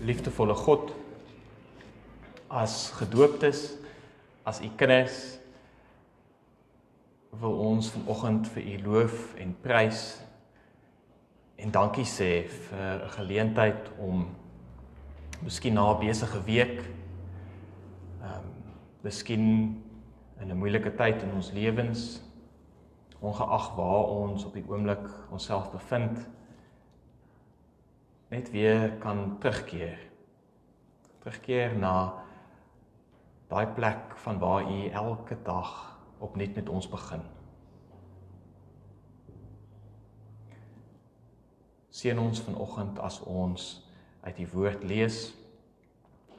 liefdevolle God, as gedooptes, as u kinders wil ons vanoggend vir u loof en prys en dankie sê vir 'n geleentheid om miskien na 'n besige week ehm um, miskien in 'n moeilike tyd in ons lewens ongeag waar ons op die oomblik onsself bevind net weer kan terugkeer terugkeer na daai plek van waar u elke dag opnuut met ons begin. Seën ons vanoggend as ons uit die woord lees.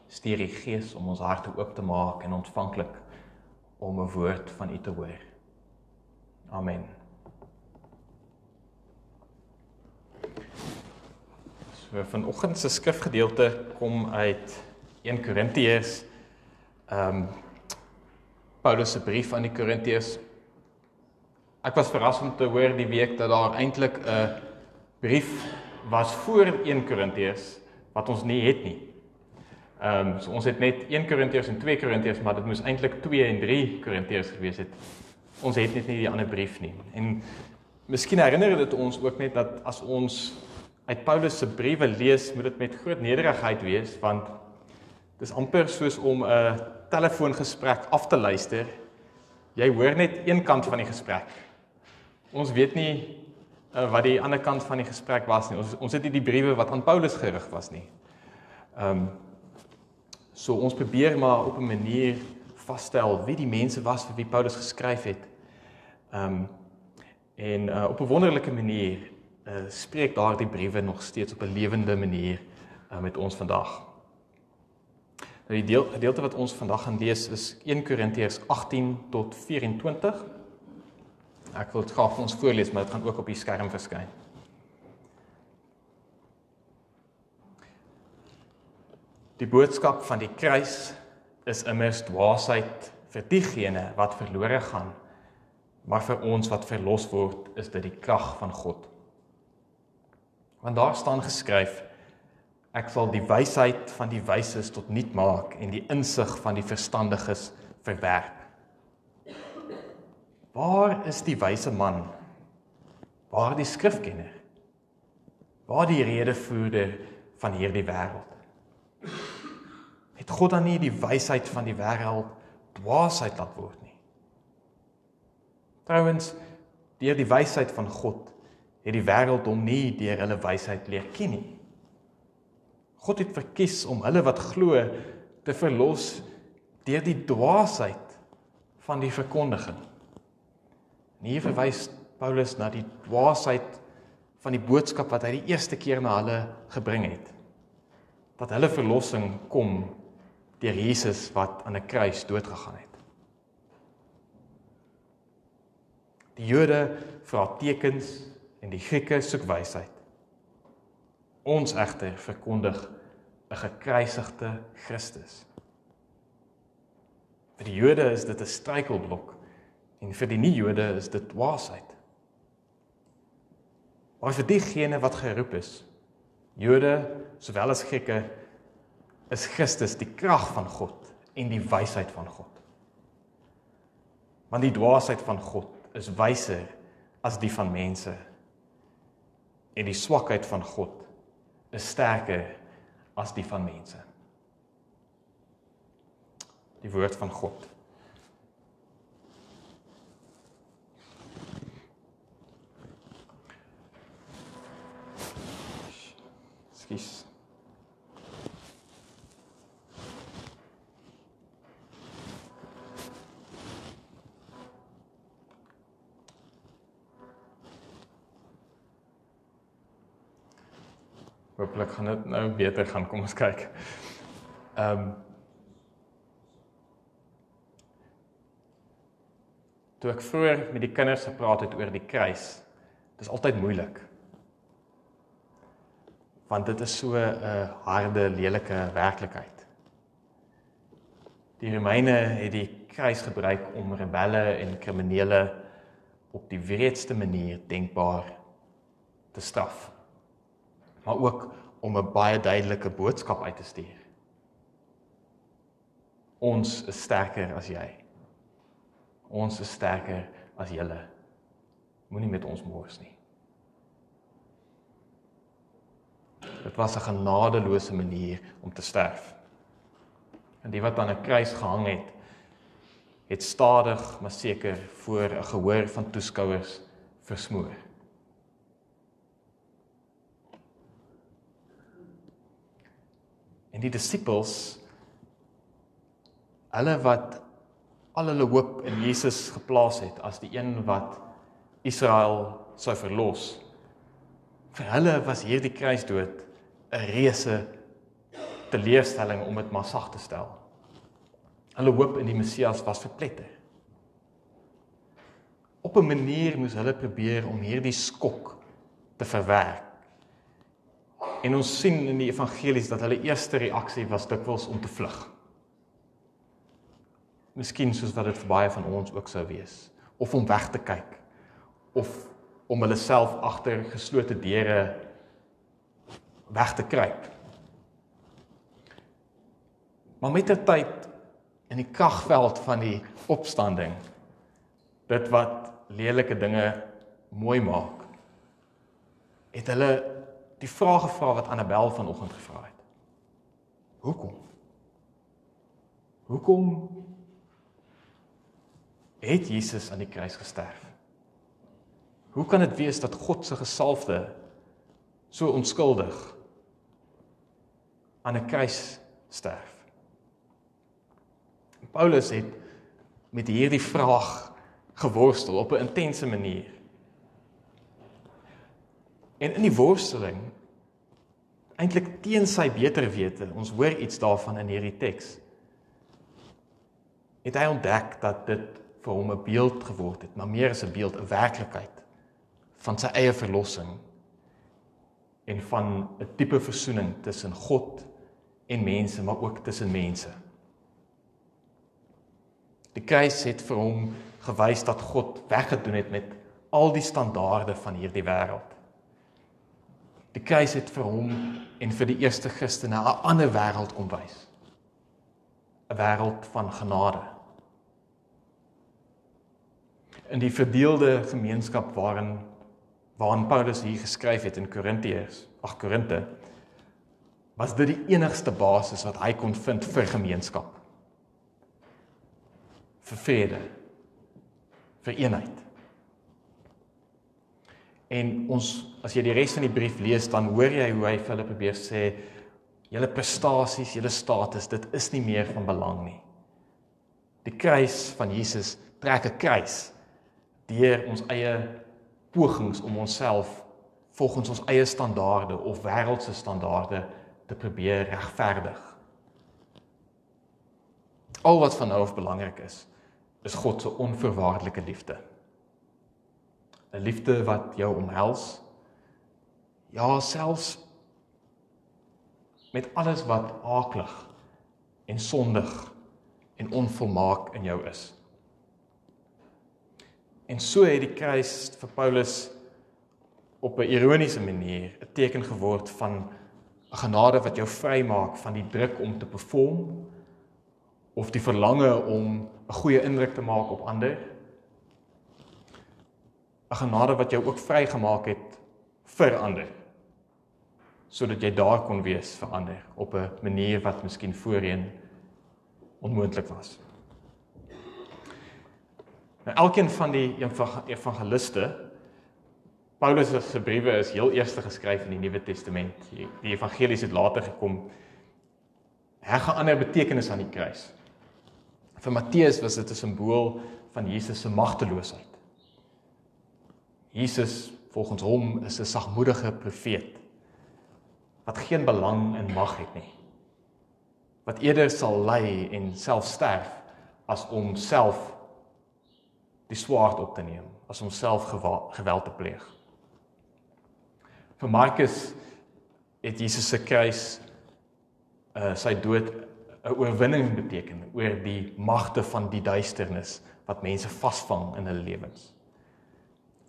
Stuur die Gees om ons harte oop te maak en ontvanklik om 'n woord van U te hoor. Amen. So vanoggend se skrifgedeelte kom uit 1 Korintiërs ehm um, Paulus se brief aan die Korintiërs. Ek was verras om te hoor die week dat daar eintlik 'n brief was voor 1 Korintiërs wat ons nie het nie. Ehm um, so ons het net 1 Korintiërs en 2 Korintiërs, maar dit moes eintlik 2 en 3 Korintiërs gewees het. Ons het net nie die ander brief nie. En miskien herinner dit ons ook net dat as ons uit Paulus se briewe lees, moet dit met groot nederigheid wees want dis amper soos om 'n telefoongesprek af te luister. Jy hoor net een kant van die gesprek. Ons weet nie uh, wat die ander kant van die gesprek was nie. Ons ons het nie die briewe wat aan Paulus gerig was nie. Ehm um, so ons probeer maar op 'n manier vasstel wie die mense was vir wie Paulus geskryf het. Ehm um, en uh, op 'n wonderlike manier uh, spreek daardie briewe nog steeds op 'n lewende manier uh, met ons vandag. Nou die deel gedeelte wat ons vandag gaan lees is 1 Korintiërs 18 tot 24. Ek wil dit graag vir ons voorlees, maar dit gaan ook op die skerm verskyn. Die boodskap van die kruis is immers dwaasheid vir diegene wat verlore gaan, maar vir ons wat verlos word, is dit die krag van God. Want daar staan geskryf: Ek sal die wysheid van die wyses tot nut maak en die insig van die verstandiges verwerp. Waar is die wyse man? Waar die skrifkenner? Waar die redevoerder van hierdie wêreld? Het God dan nie die wysheid van die wêreld dwaasheid laat word nie? Trouwens, deur die wysheid van God het die wêreld hom nie deur hulle wysheid leer ken nie. God het verkies om hulle wat glo te verlos deur die dwaasheid van die verkondiging. En hier verwys Paulus na die dwaasheid van die boodskap wat hy die eerste keer na hulle gebring het. Dat hulle verlossing kom deur Jesus wat aan 'n kruis doodgegaan het. Die Jode vra tekens en die Grieke soek wysheid. Ons egter verkondig 'n gekruisigde Christus. Vir die Jode is dit 'n struikelblok en vir die nie-Jode is dit dwaasheid. Maar vir diegene wat geroep is, Jode sowel as Grieke, is Christus die krag van God en die wysheid van God. Want die dwaasheid van God is wyser as die van mense en die swakheid van God is sterker as die van mense. Die woord van God. Skus. Hooplik gaan dit nou beter gaan. Kom ons kyk. Ehm um, Toe ek vroeër met die kinders gepraat het oor die kruis, dis altyd moeilik. Want dit is so 'n harde, lelike werklikheid. Die Romeine het die kruis gebruik om rebelle en kriminele op die wreedste manier denkbaar te straf maar ook om 'n baie duidelike boodskap uit te stuur. Ons is sterker as jy. Ons is sterker as julle. Moenie met ons mors nie. Dit was 'n genadeloose manier om te sterf. En die wat aan 'n kruis gehang het, het stadig maar seker voor 'n gehoor van toeskouers versmoor. En die disippels hulle wat al hulle hoop in Jesus geplaas het as die een wat Israel sou verlos. Vir hulle was hierdie kruisdood 'n reuse teleurstelling om dit maar sag te stel. Hulle hoop in die Messias was verpletter. Op 'n manier moes hulle probeer om hierdie skok te verwerk. En ons sien in die evangelies dat hulle eerste reaksie was dikwels om te vlug. Miskien soos wat dit vir baie van ons ook sou wees, of om weg te kyk of om hulle self agter geslote deure weg te kruip. Maar met die tyd in die kragveld van die opstanding dit wat lelike dinge mooi maak het hulle die vrae gevra wat Annabel vanoggend gevra het. Hoekom? Hoekom het Jesus aan die kruis gesterf? Hoe kan dit wees dat God se gesalfde so onskuldig aan 'n kruis sterf? Paulus het met hierdie vraag geworstel op 'n intense manier. En in die worsteling eintlik teen sy beter wete, ons hoor iets daarvan in hierdie teks. Het hy ontdek dat dit vir hom 'n beeld geword het, maar meer as 'n beeld, 'n werklikheid van sy eie verlossing en van 'n tipe versoening tussen God en mense, maar ook tussen mense. Die kruis het vir hom gewys dat God weggedoen het met al die standaarde van hierdie wêreld. Die kruis het vir hom en vir die eerste Christene 'n ander wêreld kom wys. 'n Wêreld van genade. In die verdeelde gemeenskap waarin waarin Paulus hier geskryf het in Korintiërs, ag Korinte, was dit die enigste basis wat hy kon vind vir gemeenskap vir vrede vir eenheid. En ons as jy die res van die brief lees dan hoor jy hoe hy vir hulle probeer sê julle prestasies, julle status, dit is nie meer van belang nie. Die kruis van Jesus trek 'n kruis deur ons eie pogings om onsself volgens ons eie standaarde of wêreldse standaarde te probeer regverdig. Al wat van nou af belangrik is, is God se onverwaarlike liefde. 'n Liefde wat jou omhels. Ja, selfs met alles wat aaklig en sondig en onvolmaak in jou is. En so het die kruis vir Paulus op 'n ironiese manier 'n teken geword van 'n genade wat jou vrymaak van die druk om te perform of die verlange om 'n goeie indruk te maak op ander. 'n Genade wat jou ook vrygemaak het vir ander. Sodat jy daar kon wees vir ander op 'n manier wat miskien voorheen onmoontlik was. Nou elkeen van die evangeliste Paulus se briewe is heel eerste geskryf in die Nuwe Testament. Die evangelies het later gekom. Hy gaan ander betekenis aan die kruis. Vir Matteus was dit 'n simbool van Jesus se magteloosheid. Jesus volgens hom is 'n sagmoedige profeet wat geen belang in mag het nie. Wat eerder sal ly en self sterf as om self die swaard op te neem, as om self geweld te pleeg. Vir Markus het Jesus se kruis uh sy dood 'n oorwinning beteken oor die magte van die duisternis wat mense vasvang in hulle lewens.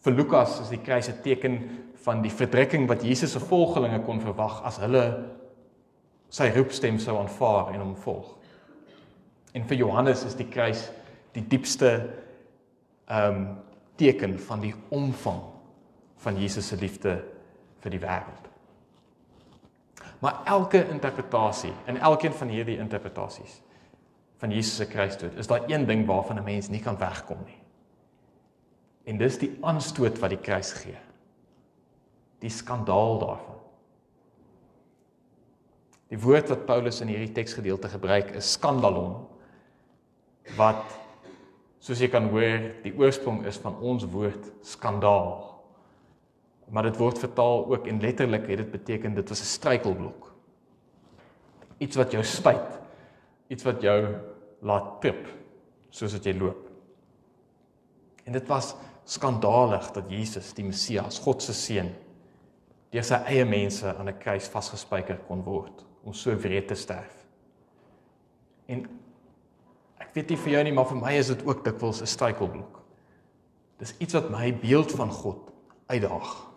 Vir Lukas is die kruis 'n teken van die verdrukking wat Jesus se volgelinge kon verwag as hulle sy roepstem sou aanvaar en hom volg. En vir Johannes is die kruis die diepste ehm um, teken van die omvang van Jesus se liefde vir die wêreld. Maar elke interpretasie, in elkeen van hierdie interpretasies van Jesus se kruisdood, is daar een ding waarvan 'n mens nie kan wegkom nie. En dis die aanstoot wat die kruis gee. Die skandaal daarvan. Die woord wat Paulus in hierdie teksgedeelte gebruik is skandalon wat soos jy kan hoor, die oorsprong is van ons woord skandaal. Maar dit word vertaal ook en letterlik het dit beteken dit was 'n struikelblok. Iets wat jou spyt, iets wat jou laat trip soos wat jy loop. En dit was skandalig dat Jesus, die Messias, God se seun, deur sy eie mense aan 'n kruis vasgespijker kon word om so wreed te sterf. En ek weet nie vir jou nie, maar vir my is dit ook dikwels 'n struikelblok. Dis iets wat my beeld van God uitdaag.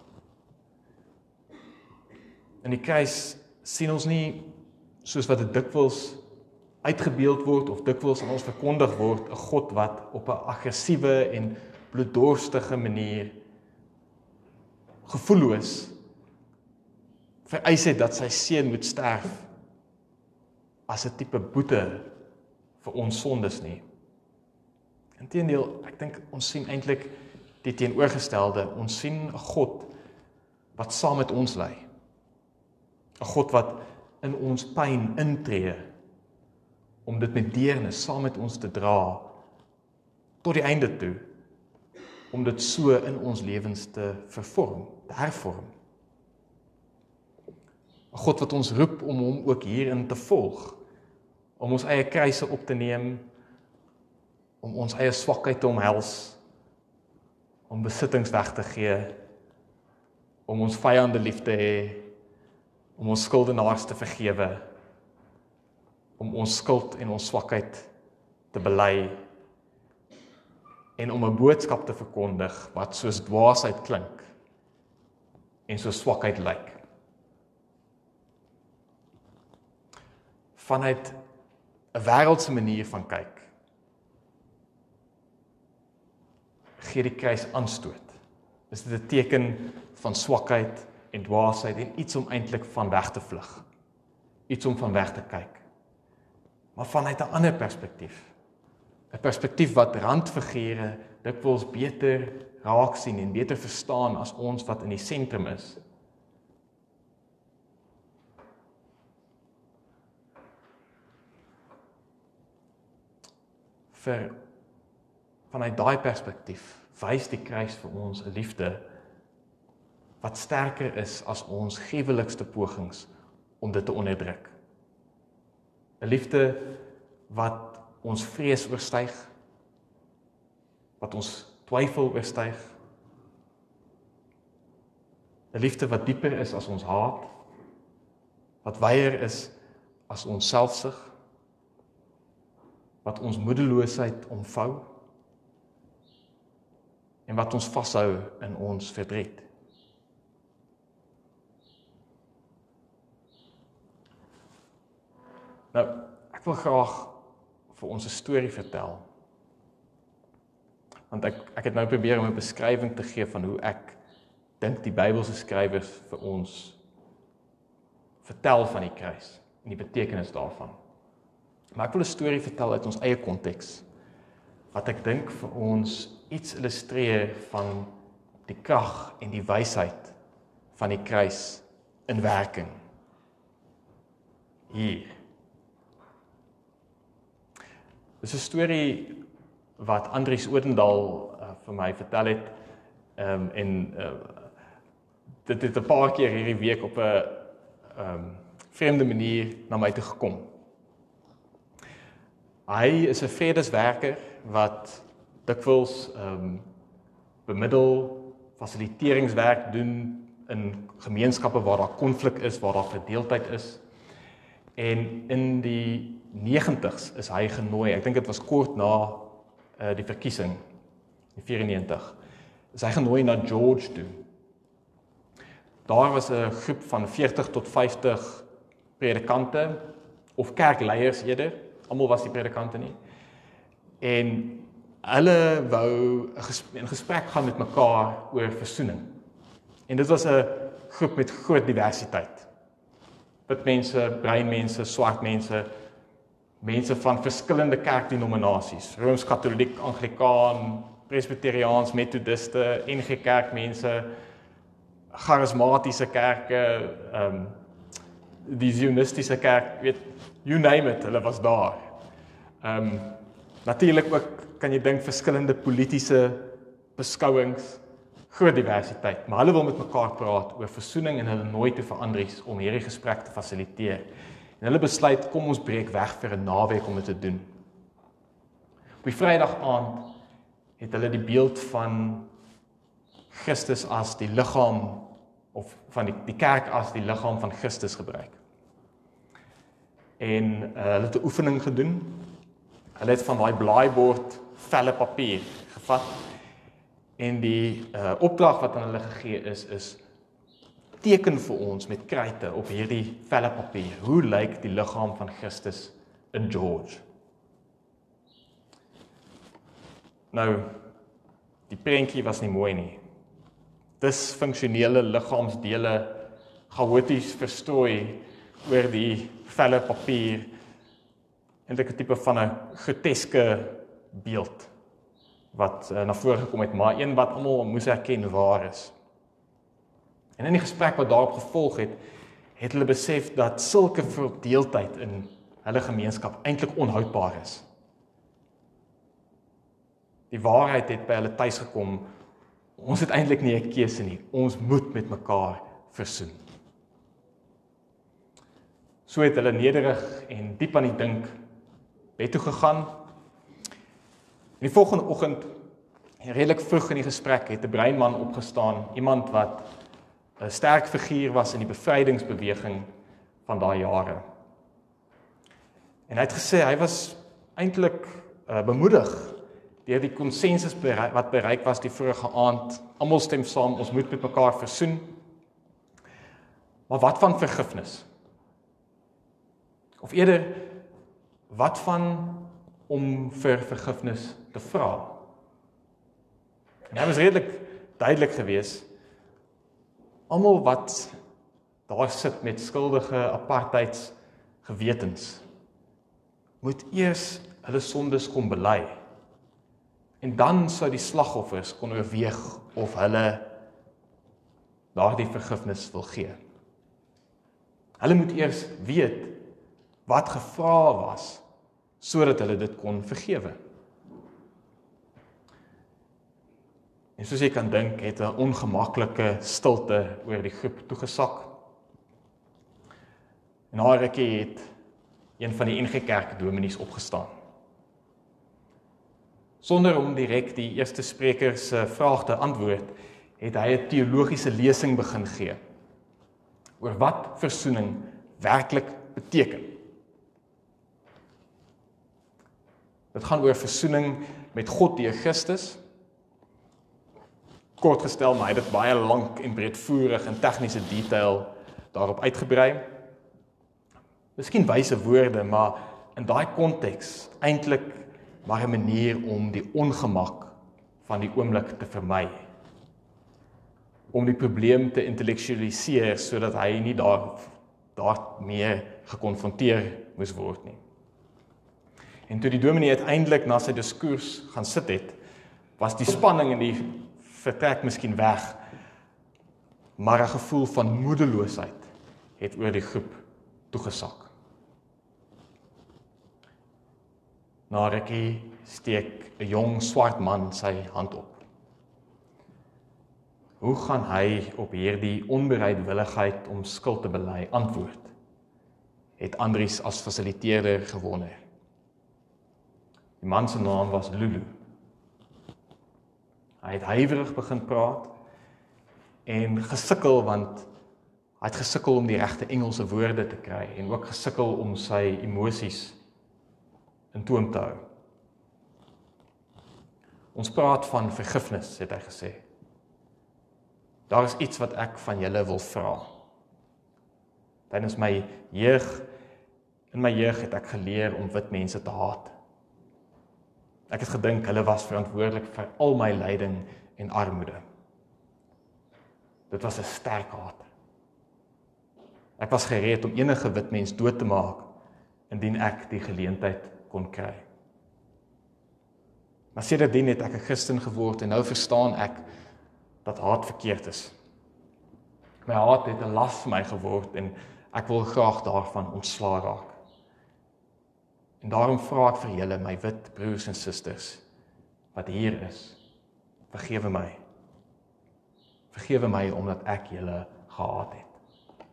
In die kruis sien ons nie soos wat dit dikwels uitgebeeld word of dikwels aan ons verkondig word 'n God wat op 'n aggressiewe en bloeddorstige manier gevoelloos vereis het dat sy seun moet sterf as 'n tipe boete vir ons sondes nie. Inteendeel, ek dink ons sien eintlik die teenoorgestelde. Ons sien 'n God wat saam met ons lê. 'n God wat in ons pyn intree om dit met deernis saam met ons te dra tot die einde toe om dit so in ons lewens te vervorm, te hervorm. 'n God wat ons roep om hom ook hierin te volg, om ons eie kruise op te neem, om ons eie swakheid te omhels, om besittings weg te gee, om ons vyande lief te hê, om ons skuldenaars te vergewe, om ons skuld en ons swakheid te bely en om 'n boodskap te verkondig wat soos dwaasheid klink en so swakheid lyk. Vanuit 'n wêreldse manier van kyk gee die kruis aanstoot. Is dit 'n teken van swakheid en dwaasheid en iets om eintlik van weg te vlug. Iets om van weg te kyk. Maar vanuit 'n ander perspektief 'n perspektief wat randfigure dikwels beter raak sien en beter verstaan as ons wat in die sentrum is. vir vanuit daai perspektief wys die kruis vir ons 'n liefde wat sterker is as ons gruwelikste pogings om dit te onderdruk. 'n Liefde wat ons vrees oorstyg wat ons twyfel oorstyg 'n liefde wat dieper is as ons haat wat wyer is as ons selfsug wat ons moedeloosheid omvou en wat ons vashou in ons verdriet. Nou ek wil graag vir ons 'n storie vertel. Want ek ek het nou probeer om 'n beskrywing te gee van hoe ek dink die Bybelse skrywers vir ons vertel van die kruis en die betekenis daarvan. Maar ek wil 'n storie vertel uit ons eie konteks wat ek dink vir ons iets illustreer van die krag en die wysheid van die kruis in werking. Hier Dis 'n storie wat Andries Odendaal uh, vir my vertel het. Ehm um, en uh, dit het 'n paar keer hierdie week op 'n ehm um, vreemde manier na my toe gekom. Hy is 'n vredeswerker wat dikwels ehm um, bemiddel fasiliteeringswerk doen in gemeenskappe waar daar konflik is, waar daar verdeeldheid is. En in die 90s is hy genooi. Ek dink dit was kort na uh die verkiesing in 94. is hy genooi na George toe. Daar was 'n groep van 40 tot 50 predikante of kerkleiers eerder. Almal was die predikante nie. En hulle wou 'n gesprek gaan met mekaar oor versoening. En dit was 'n groep met groot diversiteit. Wit mense, bruin mense, swart mense, mense van verskillende kerkdenominasies, Rooms-Katoliek, Anglikaan, Presbyteriaans, Methodiste, NG Kerk mense, charismatiese kerke, ehm um, die Zionistiese kerk, weet you name it, hulle was daar. Ehm um, natuurlik ook kan jy dink verskillende politieke beskouings, groot diversiteit, maar hulle wil met mekaar praat oor versoening en hulle nooi toe vir Andries om hierdie gesprek te fasiliteer. En hulle besluit kom ons breek weg vir 'n naweek om dit te doen. Op die Vrydag aand het hulle die beeld van Christus as die liggaam of van die die kerk as die liggaam van Christus gebruik. En uh, hulle het 'n oefening gedoen. Hulle het van daai blaaibord velle papier gevat en die uh, opdrag wat aan hulle gegee is is teken vir ons met kruite op hierdie velle papier. Hoe lyk die liggaam van Christus in George? Nou die prentjie was nie mooi nie disfunksionele liggaamsdele chaoties verstrooi oor die velle papier en dit 'n tipe van 'n groteske beeld wat uh, na vore gekom het maar een wat almal moes erken waar is. En in die gesprek wat daarop gevolg het, het hulle besef dat sulke verdeeldheid in hulle gemeenskap eintlik onhoudbaar is. Die waarheid het by hulle tuis gekom Ons het eintlik nie 'n keuse nie. Ons moet met mekaar versoen. So het hulle nederig en diep aan die dink bed toe gegaan. En die volgende oggend redelik vroeg in die gesprek het 'n breinman opgestaan, iemand wat 'n sterk figuur was in die bevrydingsbeweging van daai jare. En hy het gesê hy was eintlik uh, bemoedig deur die konsensus wat bereik was die vorige aand. Almal stem saam, ons moet met mekaar versoen. Maar wat van vergifnis? Of eerder wat van om vir vergifnis te vra? En dit was redelik duidelik geweest. Almal wat daar sit met skuldige apartheids gewetens moet eers hulle sondes kom bely. En dan sou die slagoffers kon oorweeg of hulle daardie vergifnis wil gee. Hulle moet eers weet wat gevra was sodat hulle dit kon vergewe. En soos jy kan dink, het 'n ongemaklike stilte oor die groep toegesak. En haar rukkie het een van die NG Kerk dominees opgestaan sonder om direk die eerste spreker se vraag te antwoord, het hy 'n teologiese lesing begin gee oor wat versoening werklik beteken. Dit gaan oor versoening met God deur Christus. Kort gestel, maar hy het dit baie lank en breedvoerig en tegniese detail daarop uitgebrei. Miskien wyse woorde, maar in daai konteks eintlik maar 'n manier om die ongemak van die oomblik te vermy. Om die probleem te intellektualiseer sodat hy nie daar daar meer gekonfronteer moes word nie. En toe die dominee uiteindelik na sy diskurs gaan sit het, was die spanning in die vertrek miskien weg, maar 'n gevoel van moedeloosheid het oor die groep toegesak. Na rukkie steek 'n jong swart man sy hand op. Hoe gaan hy op hierdie onbereidwilligheid om skuld te bely antwoord? Het Andries as fasiliteerder gewonder. Die man se naam was Lulu. Hy het huiwerig begin praat en gesukkel want hy het gesukkel om die regte Engelse woorde te kry en ook gesukkel om sy emosies in toom te hou. Ons praat van vergifnis, het hy gesê. Daar is iets wat ek van julle wil vra. Tydens my jeug in my jeug het ek geleer om wit mense te haat. Ek het gedink hulle was verantwoordelik vir al my lyding en armoede. Dit was 'n sterk haat. Ek was gereed om enige wit mens dood te maak indien ek die geleentheid kon kry. Maar sedertdien het ek 'n Christen geword en nou verstaan ek dat haat verkeerd is. My haat het 'n las vir my geword en ek wil graag daarvan ontslaa raak. En daarom vra ek vir julle my wit broers en susters wat hier is, vergewe my. Vergewe my omdat ek julle gehaat het.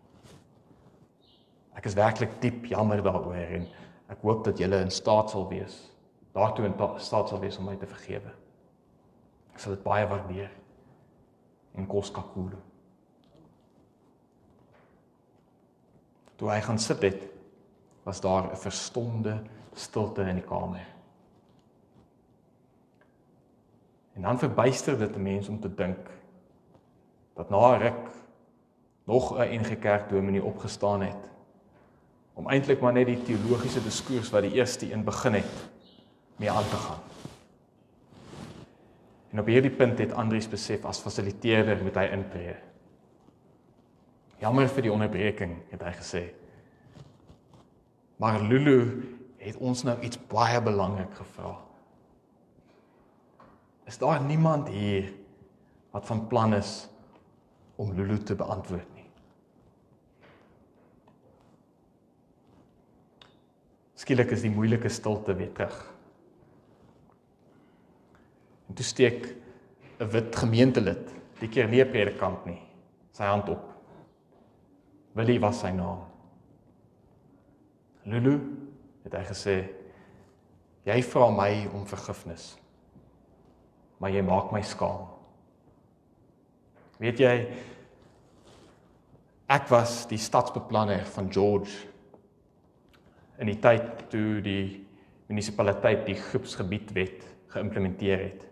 Ek is werklik diep jammer daaroor en ek hoop dat julle in staat sal wees daartoe in staat sal wees om my te vergewe. Ek sal dit baie waardeer en kos kakule. Toe hy gaan sit het, was daar 'n verstomde stilte in die kamer. En dan verbuister dit 'n mens om te dink dat na ruk nog 'n NG Kerk dominee opgestaan het om eintlik maar net die teologiese diskurs wat die eerste een begin het mee aan te gaan. En op hierdie punt het Andrius besef as fasiliteerder moet hy intree. Jammer vir die onderbreking, het hy gesê. Maar Lulu het ons nou iets baie belangrik gevra. Is daar niemand hier wat van plan is om Lulu te beantwoord nie? Skielik is die moeilike stilte weer terug. En toe steek 'n wit gemeentelid, die keer nie 'n predikant nie, sy hand op. Willie was sy naam. Lulu het hy gesê, jy vra my om vergifnis. Maar jy maak my skaam. Weet jy ek was die stadsbeplanner van George in die tyd toe die munisipaliteit die groepsgebiedwet geïmplementeer het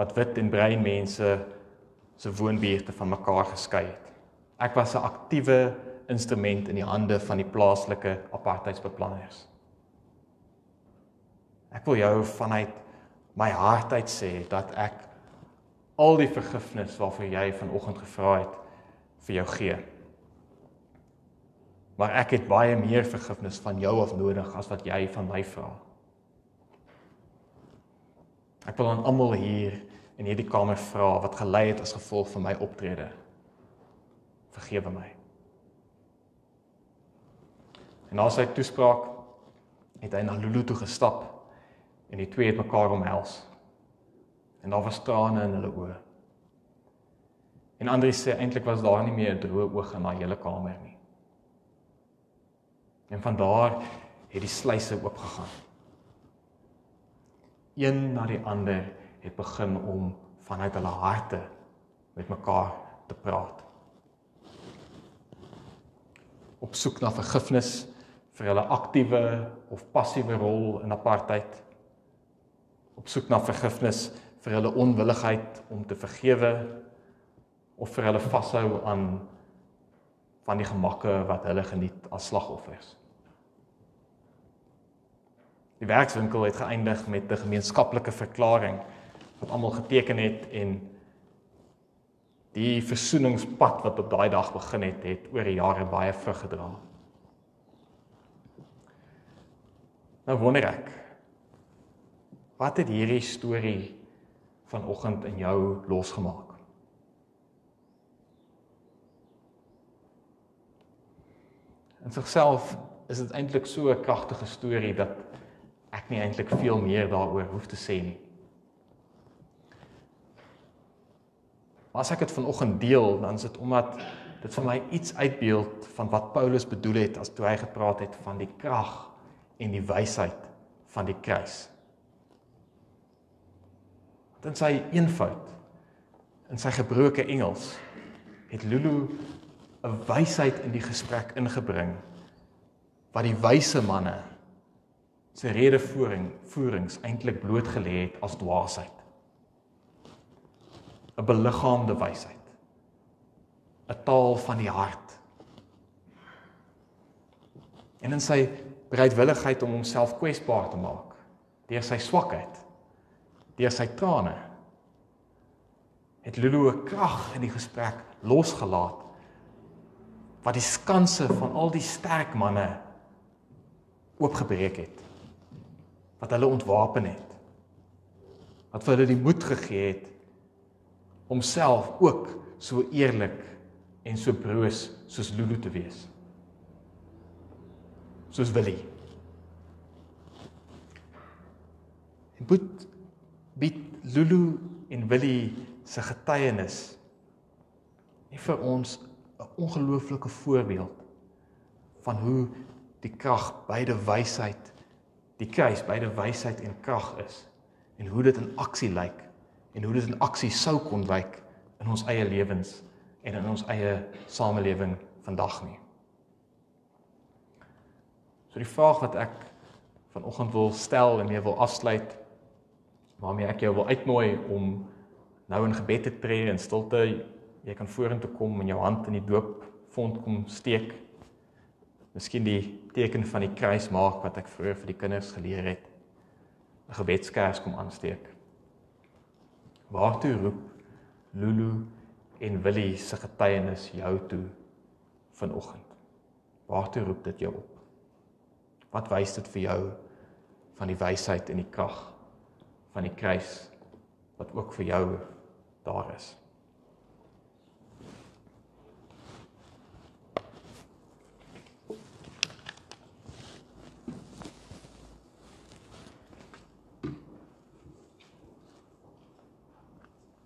wat wit en bruin mense se woonbuurte van mekaar geskei het. Ek was 'n aktiewe instrument in die hande van die plaaslike apartheidsbeplanners. Ek wil jou vanuit my hart uit sê dat ek al die vergifnis waarvoor jy vanoggend gevra het vir jou gee. Maar ek het baie meer vergifnis van jou af nodig as wat jy van my vra. Ek wil aan almal hier in hierdie kamer vra wat gelei het as gevolg van my optrede. Vergewe my. En na sy toespraak het hy na Lulu toe gestap en die twee het mekaar omhels. En daar was trane in hulle oë. En Andri sê eintlik was daar nie meer 'n droë oog in daai hele kamer nie. En van daar het die sluise oopgegaan. Een na die ander het begin om vanuit hulle harte met mekaar te praat. Op soek na vergifnis vir hulle aktiewe of passiewe rol in apartheid. Op soek na vergifnis vir hulle onwilligheid om te vergewe of vir hulle vashou aan van die gemakke wat hulle geniet as slagoffers. Die werkswinkel het geëindig met 'n gemeenskaplike verklaring wat almal geteken het en die versoeningspad wat op daai dag begin het, het oor die jare baie vrug gedra. Nou wonder ek, wat het hierdie storie vanoggend in jou losgemaak? In sigself is dit eintlik so 'n kragtige storie dat ek nie eintlik veel meer daaroor hoef te sê nie. Maar as ek dit vanoggend deel, dan is dit omdat dit vir my iets uitbeeld van wat Paulus bedoel het as toe hy gepraat het van die krag en die wysheid van die kruis. Dan sy eenvoud in sy gebroke Engels het Lulu 'n wysheid in die gesprek ingebring wat die wyse manne se redevoering voerings eintlik blootgelê het as dwaasheid. 'n beliggaamde wysheid. 'n taal van die hart. En in sy bereidwilligheid om homself kwesbaar te maak deur sy swakheid, deur sy trane, het Lulu 'n krag in die gesprek losgelaat wat die skanse van al die sterk manne oopgebreek het. Wat hulle ontwapen het. Wat vir hulle die moed gegee het om self ook so eerlik en so broos soos Lulu te wees. Soos Willie. En boet bied Lulu en Willie se getuienis nie vir ons 'n ongelooflike voorbeeld van hoe die krag beide wysheid die kruis beide wysheid en krag is en hoe dit in aksie lyk en hoe dit in aksie sou kon lyk in ons eie lewens en in ons eie samelewing vandag nie. So die vraag wat ek vanoggend wil stel en mee wil afsluit waarmee ek jou wil uitnooi om nou in gebed te tree en stilte jy kan vorentoe kom en jou hand in die doopfont kom steek. Miskien die teken van die kruis maak wat ek vroeër vir die kinders geleer het. 'n Gebedskers kom aansteek. Waartoe roep Lulu en Willie se getuienis jou toe vanoggend? Waartoe roep dit jou op? Wat wys dit vir jou van die wysheid en die krag van die kruis wat ook vir jou daar is?